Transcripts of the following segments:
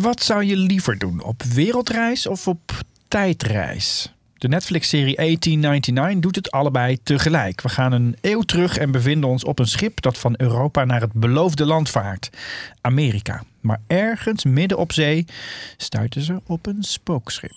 Wat zou je liever doen? Op wereldreis of op tijdreis? De Netflix-serie 1899 doet het allebei tegelijk. We gaan een eeuw terug en bevinden ons op een schip dat van Europa naar het beloofde land vaart, Amerika. Maar ergens midden op zee stuiten ze op een spookschip.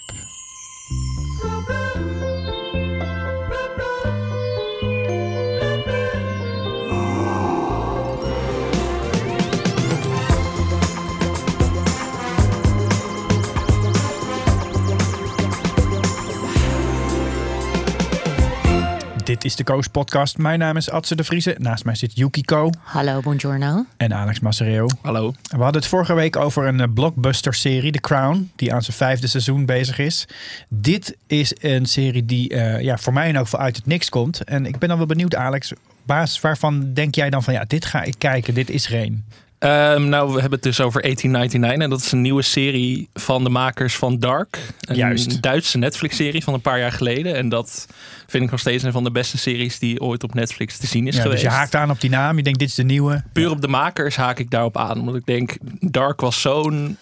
Dit is de Koos Podcast. Mijn naam is Adse de Vrieze. Naast mij zit Yukiko Hallo, buongiorno. en Alex Massereo. Hallo. We hadden het vorige week over een eh, blockbuster-serie, The Crown, die aan zijn vijfde seizoen bezig is. Dit is een serie die eh, ja, voor mij in elk geval uit het niks komt. En ik ben dan wel benieuwd, Alex, op basis waarvan denk jij dan van ja, dit ga ik kijken, dit is er Ehm, nou, we hebben het dus over 1899 en dat is een nieuwe serie van de makers van Dark. Een Juist. Duitse Netflix-serie van een paar jaar geleden. En dat vind ik nog steeds een van de beste series die ooit op Netflix te zien is Ja, dus geweest. je haakt aan op die naam, je denkt dit is de nieuwe. Puur op de makers haak ik daarop aan. Omdat ik denk, Dark was zo'n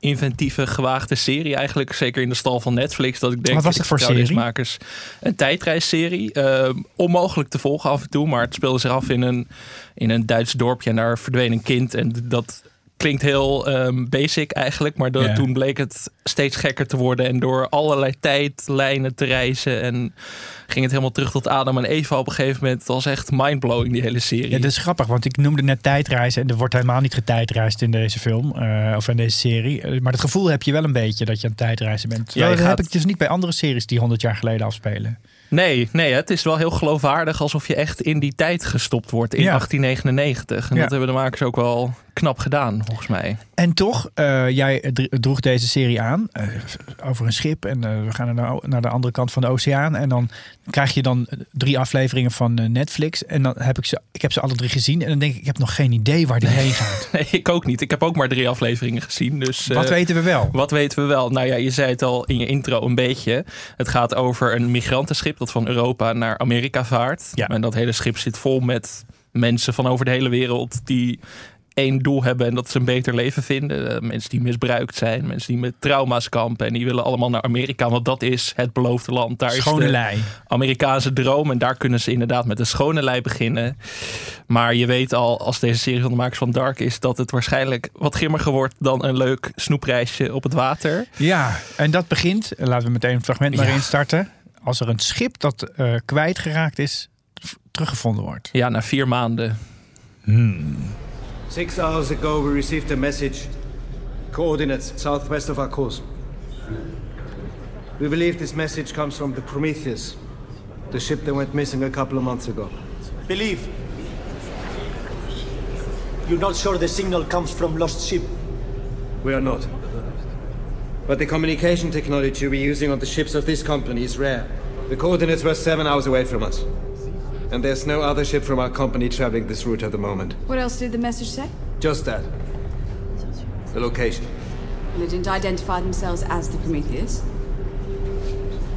inventieve, gewaagde serie eigenlijk. Zeker in de stal van Netflix. Dat ik denk, Wat was het voor serie? een tijdreisserie. Ehm, onmogelijk te volgen af en toe. Maar het speelde zich af in een, in een Duits dorpje. En daar verdween een kind. En dat klinkt heel ehm, basic eigenlijk. Maar Ja. toen bleek het steeds gekker te worden. En door allerlei tijdlijnen te reizen. En ging het helemaal terug tot Adam en Eva op een gegeven moment. Het was echt mindblowing die hele serie. Ja, dat is grappig, want ik noemde net tijdreizen en er wordt helemaal niet getijdreisd in deze film eh, of in deze serie. Eh, Maar het gevoel heb je wel een beetje dat je aan het tijdreizen bent. Je dat heb gaat- ik dus niet bij andere series die 100 jaar geleden afspelen. Nee, nee, het is wel heel geloofwaardig alsof je echt in die tijd gestopt wordt in Ja. 1899. En Ja. dat hebben de makers ook wel knap gedaan, volgens mij. En toch, eh, jij dr- droeg deze serie aan eh, over een schip en eh, we gaan naar de, naar de andere kant van de oceaan. En dan krijg je dan drie afleveringen van Netflix. En dan heb ik ze, ik heb ze alle drie gezien en dan denk ik, ik heb nog geen idee waar die heen gaat. Nee, ik ook niet. Ik heb ook maar drie afleveringen gezien. Dus, Wat weten we wel? Wat weten we wel? Nou ja, je zei het al in je intro een beetje. Het gaat over een migrantenschip dat van Europa naar Amerika vaart. Ja. En dat hele schip zit vol met mensen van over de hele wereld die één doel hebben en dat ze een beter leven vinden. Eh, mensen die misbruikt zijn, mensen die met trauma's kampen en die willen allemaal naar Amerika, want dat is het beloofde land. Daar Schone is de lei. Amerikaanse droom en daar kunnen ze inderdaad met een schone lei beginnen. Maar je weet al, als deze serie van de makers van Dark is, dat het waarschijnlijk wat grimmiger wordt dan een leuk snoepreisje op het water. Ja, en dat begint, laten we meteen een fragment maar Ja. instarten. Als er een schip dat eh, kwijtgeraakt is, teruggevonden wordt. Ja, na vier maanden. Six hours ago, we received a message. Coordinates southwest of our course. We believe this message comes from the Prometheus, the ship that went missing a couple of months ago. Believe. You're not sure the signal comes from lost ship. We are not. But the communication technology we're using on the ships of this company is rare. The coordinates were seven hours away from us. And there's no other ship from our company traveling this route at the moment. What else did the message say? Just that. The location. Well, they didn't identify themselves as the Prometheus.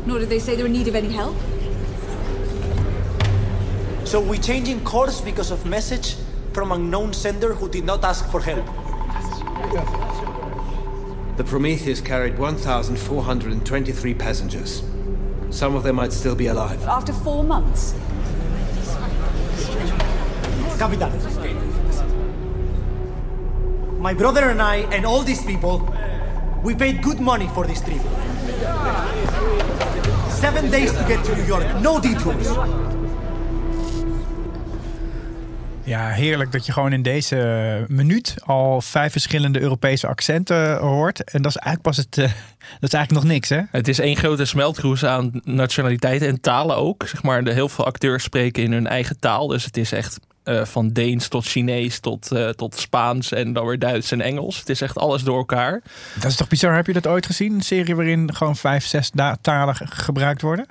Nor did they say they were in need of any help. So we're changing course because of message from unknown sender who did not ask for help. The Prometheus carried 1,423 passengers. Some of them might still be alive. After four months. Capitan. My brother and I and all these people, we paid good money for this trip. Seven days to get to New York, no detours. Ja, heerlijk dat je gewoon in deze minuut al vijf verschillende Europese accenten hoort. En dat is eigenlijk pas het. eh, dat is eigenlijk nog niks, hè? Het is één grote smeltkroes aan nationaliteiten en talen ook. Zeg maar, de, heel veel acteurs spreken in hun eigen taal. Dus het is echt eh, van Deens tot Chinees tot, eh, tot Spaans en dan weer Duits en Engels. Het is echt alles door elkaar. Dat is toch bizar? Heb je dat ooit gezien? Een serie waarin gewoon vijf, zes talen ge- gebruikt worden?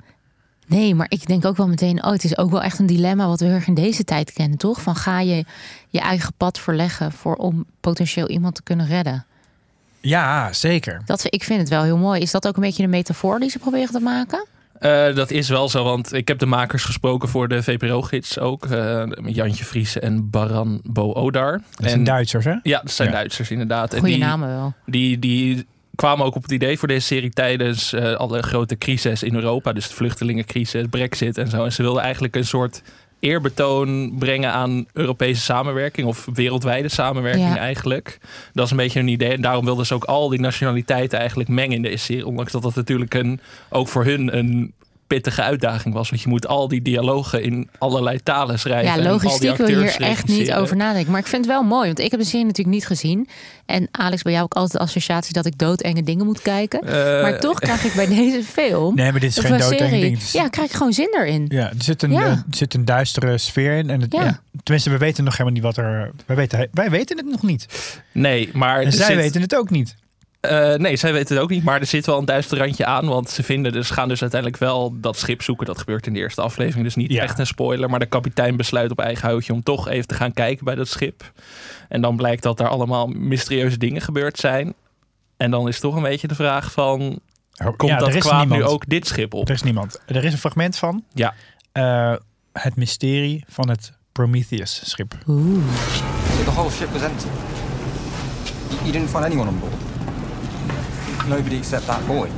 Nee, maar ik denk ook wel meteen, oh, het is ook wel echt een dilemma wat we heel erg in deze tijd kennen, toch? Van ga je je eigen pad verleggen voor om potentieel iemand te kunnen redden? Ja, zeker. Dat, ik vind het wel heel mooi. Is dat ook een beetje de metafoor die ze proberen te maken? Eh, dat is wel zo, want ik heb de makers gesproken voor de VPRO-gids ook. eh, Jantje Vries en Baran Boodar. Dat zijn En- Duitsers, hè? Ja, dat zijn Ja. Duitsers inderdaad. En Goeie die, namen wel. Die, die kwamen ook op het idee voor deze serie tijdens eh, alle grote crises in Europa. Dus de vluchtelingencrisis, brexit en zo. En ze wilden eigenlijk een soort eerbetoon brengen aan Europese samenwerking. Of wereldwijde samenwerking Ja. eigenlijk. Dat is een beetje hun idee. En daarom wilden ze ook al die nationaliteiten eigenlijk mengen in deze serie. Ondanks dat dat natuurlijk een, ook voor hun een pittige uitdaging was. Want je moet al die dialogen in allerlei talen schrijven. Ja, en al die logistiek wil je hier acteurs echt niet over nadenken. Maar ik vind het wel mooi, want ik heb de serie natuurlijk niet gezien. En Alex, bij jou ook altijd de associatie dat ik doodenge dingen moet kijken. Eh, maar toch krijg ik bij deze film... Nee, maar dit is geen een doodeng serie, ding. Ja, krijg ik gewoon zin erin. Ja, er zit een, Ja. eh, er zit een duistere sfeer in. En het, Ja. tenminste, we weten nog helemaal niet wat er... Wij weten, wij weten het nog niet. Nee, maar En zij zit- weten het ook niet. Eh, nee, zij weten het ook niet. Maar er zit wel een duister randje aan. Want ze vinden dus, gaan dus uiteindelijk wel dat schip zoeken. Dat gebeurt in de eerste aflevering. Dus niet Ja. echt een spoiler. Maar de kapitein besluit op eigen houtje om toch even te gaan kijken bij dat schip. En dan blijkt dat er allemaal mysterieuze dingen gebeurd zijn. En dan is toch een beetje de vraag van... Komt ja, dat er kwaad nu ook dit schip op? Er is niemand. Er is een fragment van. Ja. eh, het mysterie van het Prometheus-schip. Oeh. So the whole ship was empty. You didn't find anyone on board? Nobody except that boy.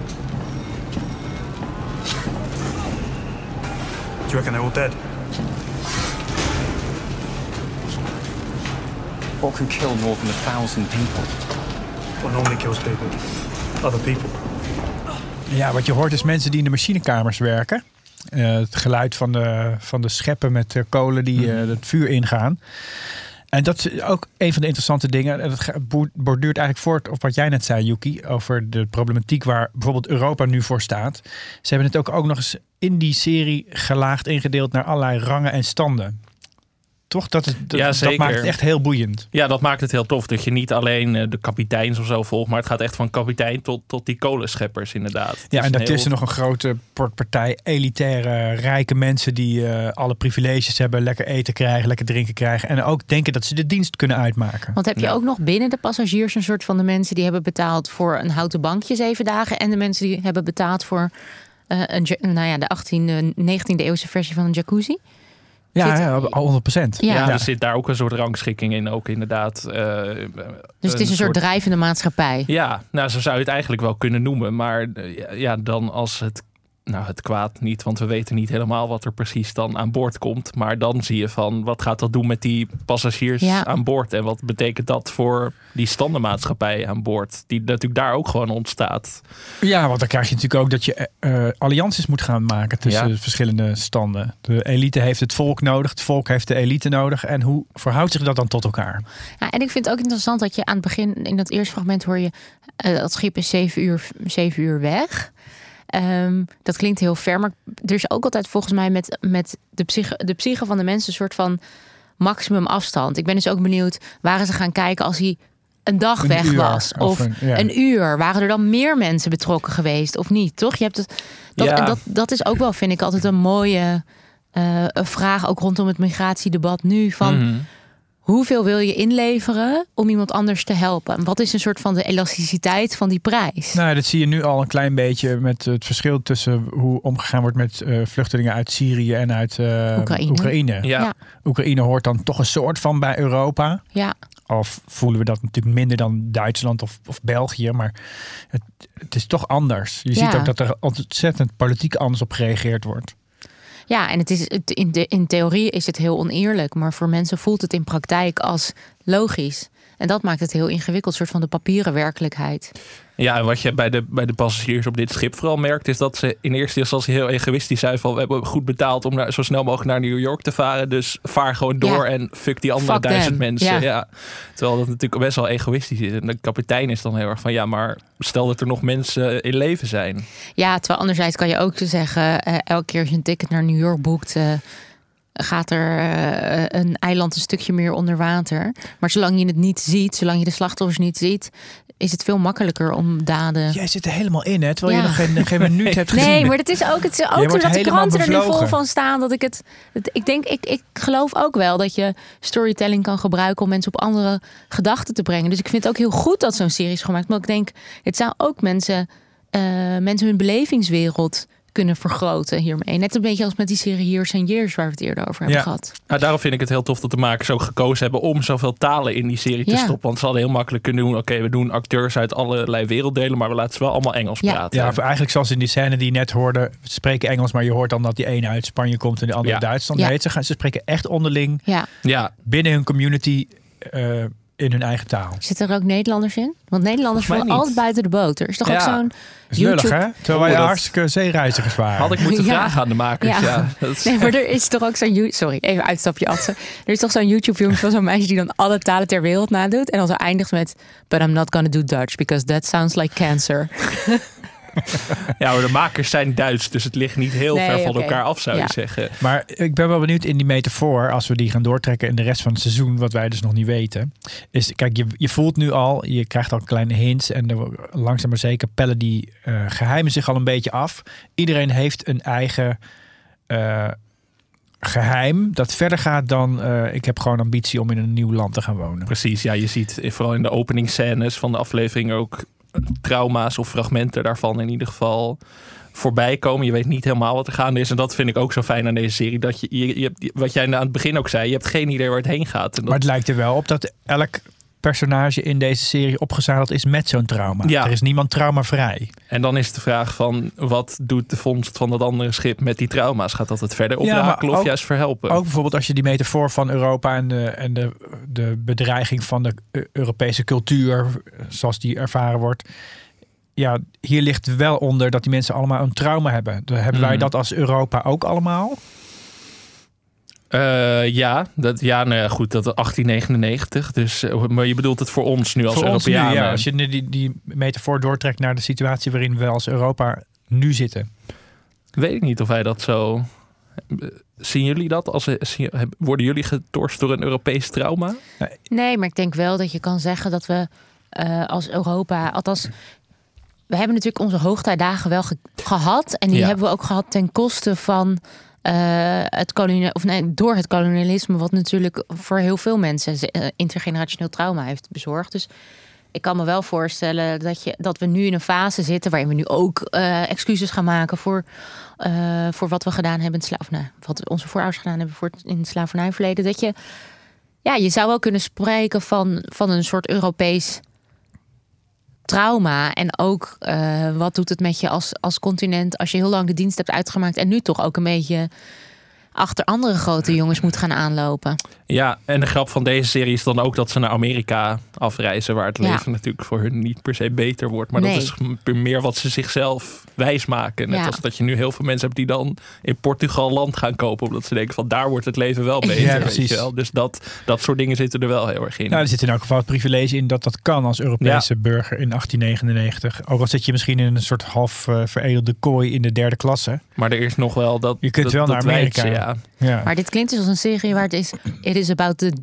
Do you reckon they're all dead? What can kill more than a thousand people? What normally kills people? Other people. Ja, wat je hoort is mensen die in de machinekamers werken. Eh, het geluid van de, van de scheppen met kolen die eh, het vuur ingaan. En dat is ook een van de interessante dingen. En dat borduurt eigenlijk voort op wat jij net zei, Yuki. Over de problematiek waar bijvoorbeeld Europa nu voor staat. Ze hebben het ook, ook nog eens in die serie gelaagd ingedeeld naar allerlei rangen en standen. Toch? Dat, is, dat, Ja, dat zeker. maakt het echt heel boeiend. Ja, dat maakt het heel tof. Dat je niet alleen eh, de kapiteins of zo volgt. Maar het gaat echt van kapitein tot, tot die kolenscheppers inderdaad. Het Ja, en daartussen heel- nog een grote partij elitaire, rijke mensen die eh, alle privileges hebben, lekker eten krijgen, lekker drinken krijgen. En ook denken dat ze de dienst kunnen uitmaken. Want heb je Ja. ook nog binnen de passagiers een soort van de mensen die hebben betaald voor een houten bankje zeven dagen. En de mensen die hebben betaald voor eh, een, nou ja, de 18e, 19e eeuwse versie van een jacuzzi. Ja, Zit- ja, al 100 procent. Ja. Ja, er zit daar ook een soort rangschikking in. Ook inderdaad. eh, Dus het is een soort drijvende maatschappij. Ja, nou zo zou je het eigenlijk wel kunnen noemen. Maar eh, ja, ja, dan als het... Nou, het kwaad niet, want we weten niet helemaal wat er precies dan aan boord komt. Maar dan zie je van, wat gaat dat doen met die passagiers Ja. aan boord? En wat betekent dat voor die standenmaatschappij aan boord? Die natuurlijk daar ook gewoon ontstaat. Ja, want dan krijg je natuurlijk ook dat je eh, allianties moet gaan maken tussen Ja. verschillende standen. De elite heeft het volk nodig, het volk heeft de elite nodig. En hoe verhoudt zich dat dan tot elkaar? Ja, en ik vind het ook interessant dat je aan het begin, in dat eerste fragment hoor je, eh, dat schip is zeven uur, zeven uur weg. Ehm, dat klinkt heel ver, maar er is ook altijd volgens mij met, met de, psyche, de psyche van de mensen een soort van maximum afstand. Ik ben dus ook benieuwd, waren ze gaan kijken als hij een dag Een weg uur, was? of Of, een- ja. een uur? Waren er dan meer mensen betrokken geweest of niet? Toch? Je hebt het, dat, Ja. dat, dat is ook wel, vind ik, altijd een mooie eh, een vraag, ook rondom het migratiedebat nu. Van, Mhm. Hoeveel wil je inleveren om iemand anders te helpen? En Wat is een soort van de elasticiteit van die prijs? Nou, dat zie je nu al een klein beetje met het verschil tussen hoe omgegaan wordt met eh, vluchtelingen uit Syrië en uit eh, Oekraïne. Oekraïne. Ja. Ja. Oekraïne hoort dan toch een soort van bij Europa. Ja, Of voelen we dat natuurlijk minder dan Duitsland of, of België. Maar het, het is toch anders. Je Ja. ziet ook dat er ontzettend politiek anders op gereageerd wordt. Ja en het is, in, de, in theorie is het heel oneerlijk, maar voor mensen voelt het in praktijk als logisch. En dat maakt het heel ingewikkeld, soort van de papieren werkelijkheid. Ja, en wat je bij de, bij de passagiers op dit schip vooral merkt, is dat ze in eerste instantie heel egoïstisch zijn van we hebben goed betaald om naar, zo snel mogelijk naar New York te varen. Dus vaar gewoon door Ja. en fuck die andere Fuck duizend them. mensen. Ja. Ja. Terwijl dat natuurlijk best wel egoïstisch is. En de kapitein is dan heel erg van ja, maar stel dat er nog mensen in leven zijn. Ja, terwijl anderzijds kan je ook zeggen, eh, elke keer als je een ticket naar New York boekt, eh, gaat er eh, een eiland een stukje meer onder water. Maar zolang je het niet ziet, zolang je de slachtoffers niet ziet, is het veel makkelijker om daden. Jij zit er helemaal in, hè? Terwijl Ja. je nog geen, geen minuut hebt gezien. Nee, maar het is ook, het is ook wordt doordat de kranten er nu vol van staan. Dat ik het. het- ik denk, ik, ik geloof ook wel dat je storytelling kan gebruiken om mensen op andere gedachten te brengen. Dus ik vind het ook heel goed dat zo'n serie is gemaakt. Maar ik denk, het zou ook mensen, eh, mensen hun belevingswereld kunnen vergroten hiermee. Net een beetje als met die serie Years and Years waar we het eerder over hebben Ja. gehad. Nou, daarom vind ik het heel tof dat de makers ook gekozen hebben om zoveel talen in die serie te Ja. stoppen. Want ze hadden heel makkelijk kunnen doen: oké, we doen acteurs uit allerlei werelddelen, maar we laten ze wel allemaal Engels Ja. praten. Ja, eigenlijk zoals in die scène die je net hoorde, ze spreken Engels, maar je hoort dan dat die ene uit Spanje komt en de andere Ja. uit Duitsland. Ja. Nee, ze, gaan, ze spreken echt onderling Ja, ja, binnen hun community eh, in hun eigen taal. zitten er ook Nederlanders in? Want Nederlanders vallen altijd buiten de boot. Er is toch ook zo'n lullig, YouTube... hè? Terwijl wij Oh, dat- hartstikke zeereizigers waren. had ik moeten Ja. vragen aan de makers. Ja. Ja. Dat is- Nee, maar er is toch ook zo'n... Sorry, even uitstapje Atze. Er is toch zo'n YouTube-filmpje van zo'n meisje die dan alle talen ter wereld nadoet. En dan zo eindigt met... But I'm not gonna do Dutch, because that sounds like cancer. Ja, maar de makers zijn Duits, dus het ligt niet heel Nee, ver van elkaar af, zou Ja. je zeggen. Maar ik ben wel benieuwd in die metafoor, als we die gaan doortrekken in de rest van het seizoen, wat wij dus nog niet weten. Is, kijk, je, je voelt nu al, je krijgt al kleine hints en er, langzaam maar zeker pellen die eh, geheimen zich al een beetje af. Iedereen heeft een eigen eh, geheim dat verder gaat dan eh, ik heb gewoon ambitie om in een nieuw land te gaan wonen. Precies, ja, je ziet vooral in de openingsscènes van de aflevering ook trauma's of fragmenten daarvan in ieder geval voorbij komen. Je weet niet helemaal wat er gaande is. En dat vind ik ook zo fijn aan deze serie. Dat je, je, je wat jij aan het begin ook zei, je hebt geen idee waar het heen gaat. En dat, Maar het lijkt er wel op dat elk personage in deze serie opgezadeld is met zo'n trauma. Ja. Er is niemand traumavrij. En dan is de vraag van, wat doet de vondst van dat andere schip met die trauma's? Gaat dat het verder Ja, oprakelen of ook- juist verhelpen? Ook bijvoorbeeld als je die metafoor van Europa en de, en de, de bedreiging van de Eu- Europese cultuur, zoals die ervaren wordt. Ja, hier ligt wel onder dat die mensen allemaal een trauma hebben. Dan hebben wij Mhm. dat als Europa ook allemaal? Eh, ja, dat, ja, nou ja, goed, dat 1899. Dus, eh, maar je bedoelt het voor ons nu als Voor ons nu, Europeanen. ja. Als je nu die, die metafoor doortrekt naar de situatie waarin we als Europa nu zitten. Weet ik niet of wij dat zo... eh, Zien jullie dat? Als, worden jullie getorst door een Europees trauma? Nee, maar ik denk wel dat je kan zeggen dat we eh, als Europa, althans, we hebben natuurlijk onze hoogtijdagen wel ge- gehad. En die Ja. hebben we ook gehad ten koste van het kolonia of nee, door het kolonialisme, wat natuurlijk voor heel veel mensen eh, intergenerationeel trauma heeft bezorgd. Dus ik kan me wel voorstellen dat, je, dat we nu in een fase zitten waarin we nu ook eh, excuses gaan maken voor, eh, voor wat we gedaan hebben in het nou, wat onze voorouders gedaan hebben voor in het slavernijverleden. Dat je, ja, je zou wel kunnen spreken van, van een soort Europees trauma. En ook eh, wat doet het met je als, als continent als je heel lang de dienst hebt uitgemaakt en nu toch ook een beetje achter andere grote jongens moet gaan aanlopen. Ja, en de grap van deze serie is dan ook dat ze naar Amerika afreizen, waar het Ja. leven natuurlijk voor hun niet per se beter wordt. Maar Nee. dat is meer wat ze zichzelf wijsmaken. Net Ja. als dat je nu heel veel mensen hebt die dan in Portugal land gaan kopen, omdat ze denken van daar wordt het leven wel beter. Ja, weet precies. je wel. Dus dat, dat soort dingen zitten er wel heel erg in. Nou, er zit in elk geval het privilege in dat dat kan als Europese burger in 1899. Ook al zit je misschien in een soort half eh, veredelde kooi in de derde klasse. Maar er is nog wel dat. Je kunt dat, wel dat naar Amerika. Ja. Ja. Maar dit klinkt dus als een serie waar het is... It is about the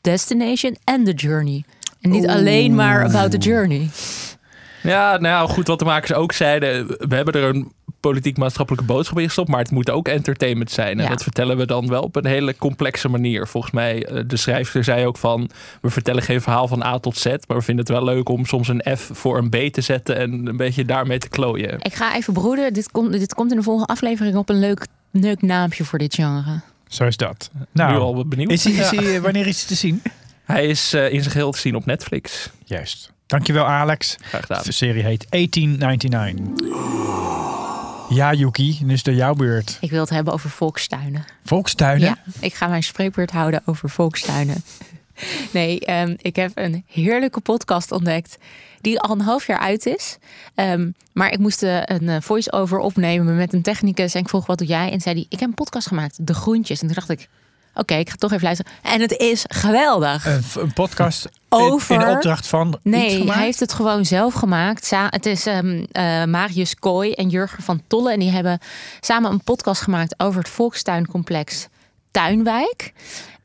destination and the journey. En niet alleen maar about the journey. Ja, nou goed, wat de makers ook zeiden. We hebben er een politiek-maatschappelijke boodschap in gestopt. Maar het moet ook entertainment zijn. En Ja. dat vertellen we dan wel op een hele complexe manier. Volgens mij, eh, de schrijver zei ook van... We vertellen geen verhaal van A tot Z. Maar we vinden het wel leuk om soms een F voor een B te zetten. En een beetje daarmee te klooien. Ik ga even broeden. Dit komt, dit komt in de volgende aflevering op een leuk, leuk naampje voor dit genre. Zo is dat. nu Nou, al benieuwd. is hij, is eh, wanneer is hij te zien? Hij is eh, in zijn geheel te zien op Netflix. Juist. Dankjewel Alex. Graag gedaan. De serie heet 1899. Ja, Yuki, nu is het jouw beurt. Ik wil het hebben over volkstuinen. Volkstuinen? Ja, ik ga mijn spreekbeurt houden over volkstuinen. Nee, ehm, ik heb een heerlijke podcast ontdekt die al een half jaar uit is. Ehm, maar ik moest eh, een eh, voice-over opnemen met een technicus. En ik vroeg, wat doe jij? En zei hij, ik heb een podcast gemaakt, De Groentjes. En toen dacht ik, oké, ik ga toch even luisteren. En het is geweldig. Een, een podcast in- Over- in, opdracht van Nee, hij heeft het gewoon zelf gemaakt. Het is ehm, eh, Marius Kooi en Jurgen van Tolle. En die hebben samen een podcast gemaakt over het volkstuincomplex tuinwijk.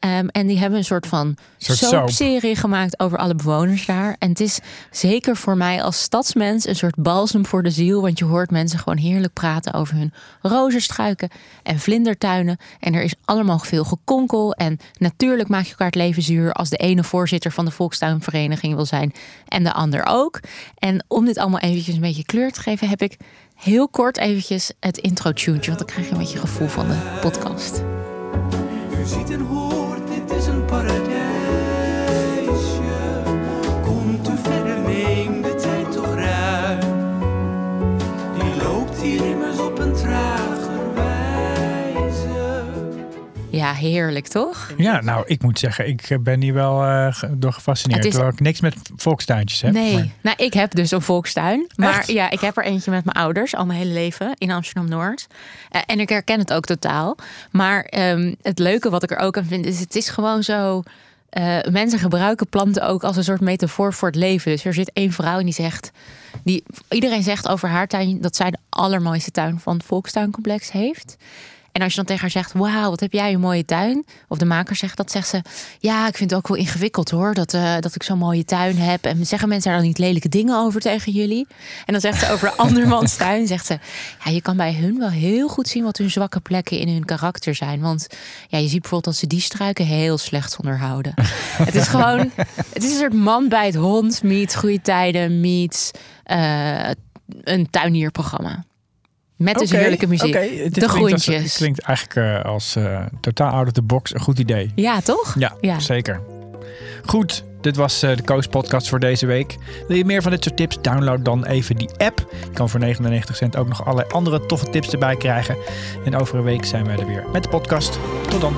Ehm, en die hebben een soort van soapserie gemaakt over alle bewoners daar. En het is zeker voor mij als stadsmens een soort balsem voor de ziel. Want je hoort mensen gewoon heerlijk praten over hun rozenstruiken en vlindertuinen. En er is allemaal veel gekonkel. En natuurlijk maak je elkaar het leven zuur als de ene voorzitter van de Volkstuinvereniging wil zijn en de ander ook. En om dit allemaal eventjes een beetje kleur te geven, heb ik heel kort eventjes het intro-tuntje. Want dan krijg je een beetje gevoel van de podcast. Ziet en hoort, dit is een paradijsje. Komt u verder, neem de tijd toch ruim. Die loopt hier immers Ja, heerlijk toch? Ja, nou, ik moet zeggen, ik eh, ben hier wel eh, door gefascineerd. Het is- Terwijl ik niks met volkstuintjes heb. Nee, maar- nou ik heb dus een volkstuin. Maar Echt? ja, ik heb er eentje met mijn ouders al mijn hele leven in Amsterdam-Noord. Eh, en ik herken het ook totaal. Maar ehm, het leuke wat ik er ook aan vind, is het is gewoon zo... eh, mensen gebruiken planten ook als een soort metafoor voor het leven. Dus er zit één vrouw en die zegt... Die, iedereen zegt over haar tuin dat zij de allermooiste tuin van het Volkstuincomplex heeft. En als je dan tegen haar zegt, wauw, wat heb jij een mooie tuin. Of de maker zegt dat, zegt ze, ja, ik vind het ook wel ingewikkeld hoor, dat, eh, dat ik zo'n mooie tuin heb. En zeggen mensen daar dan niet lelijke dingen over tegen jullie? En dan zegt ze over de andermans tuin, zegt ze, ja, je kan bij hun wel heel goed zien wat hun zwakke plekken in hun karakter zijn. Want ja, je ziet bijvoorbeeld dat ze die struiken heel slecht onderhouden. het is gewoon, het is een soort man bij het hond, meets goede tijden, meets eh, een tuinierprogramma. Met dus Oké, heerlijke muziek. de groentjes. Het klinkt eigenlijk eh, als eh, totaal out of the box een goed idee. Ja, toch? Ja, Ja. zeker. Goed, dit was eh, de Koos podcast voor deze week. Wil je meer van dit soort tips? Download dan even die app. Je kan voor 99 cent ook nog allerlei andere toffe tips erbij krijgen. En over een week zijn wij er weer met de podcast. Tot dan.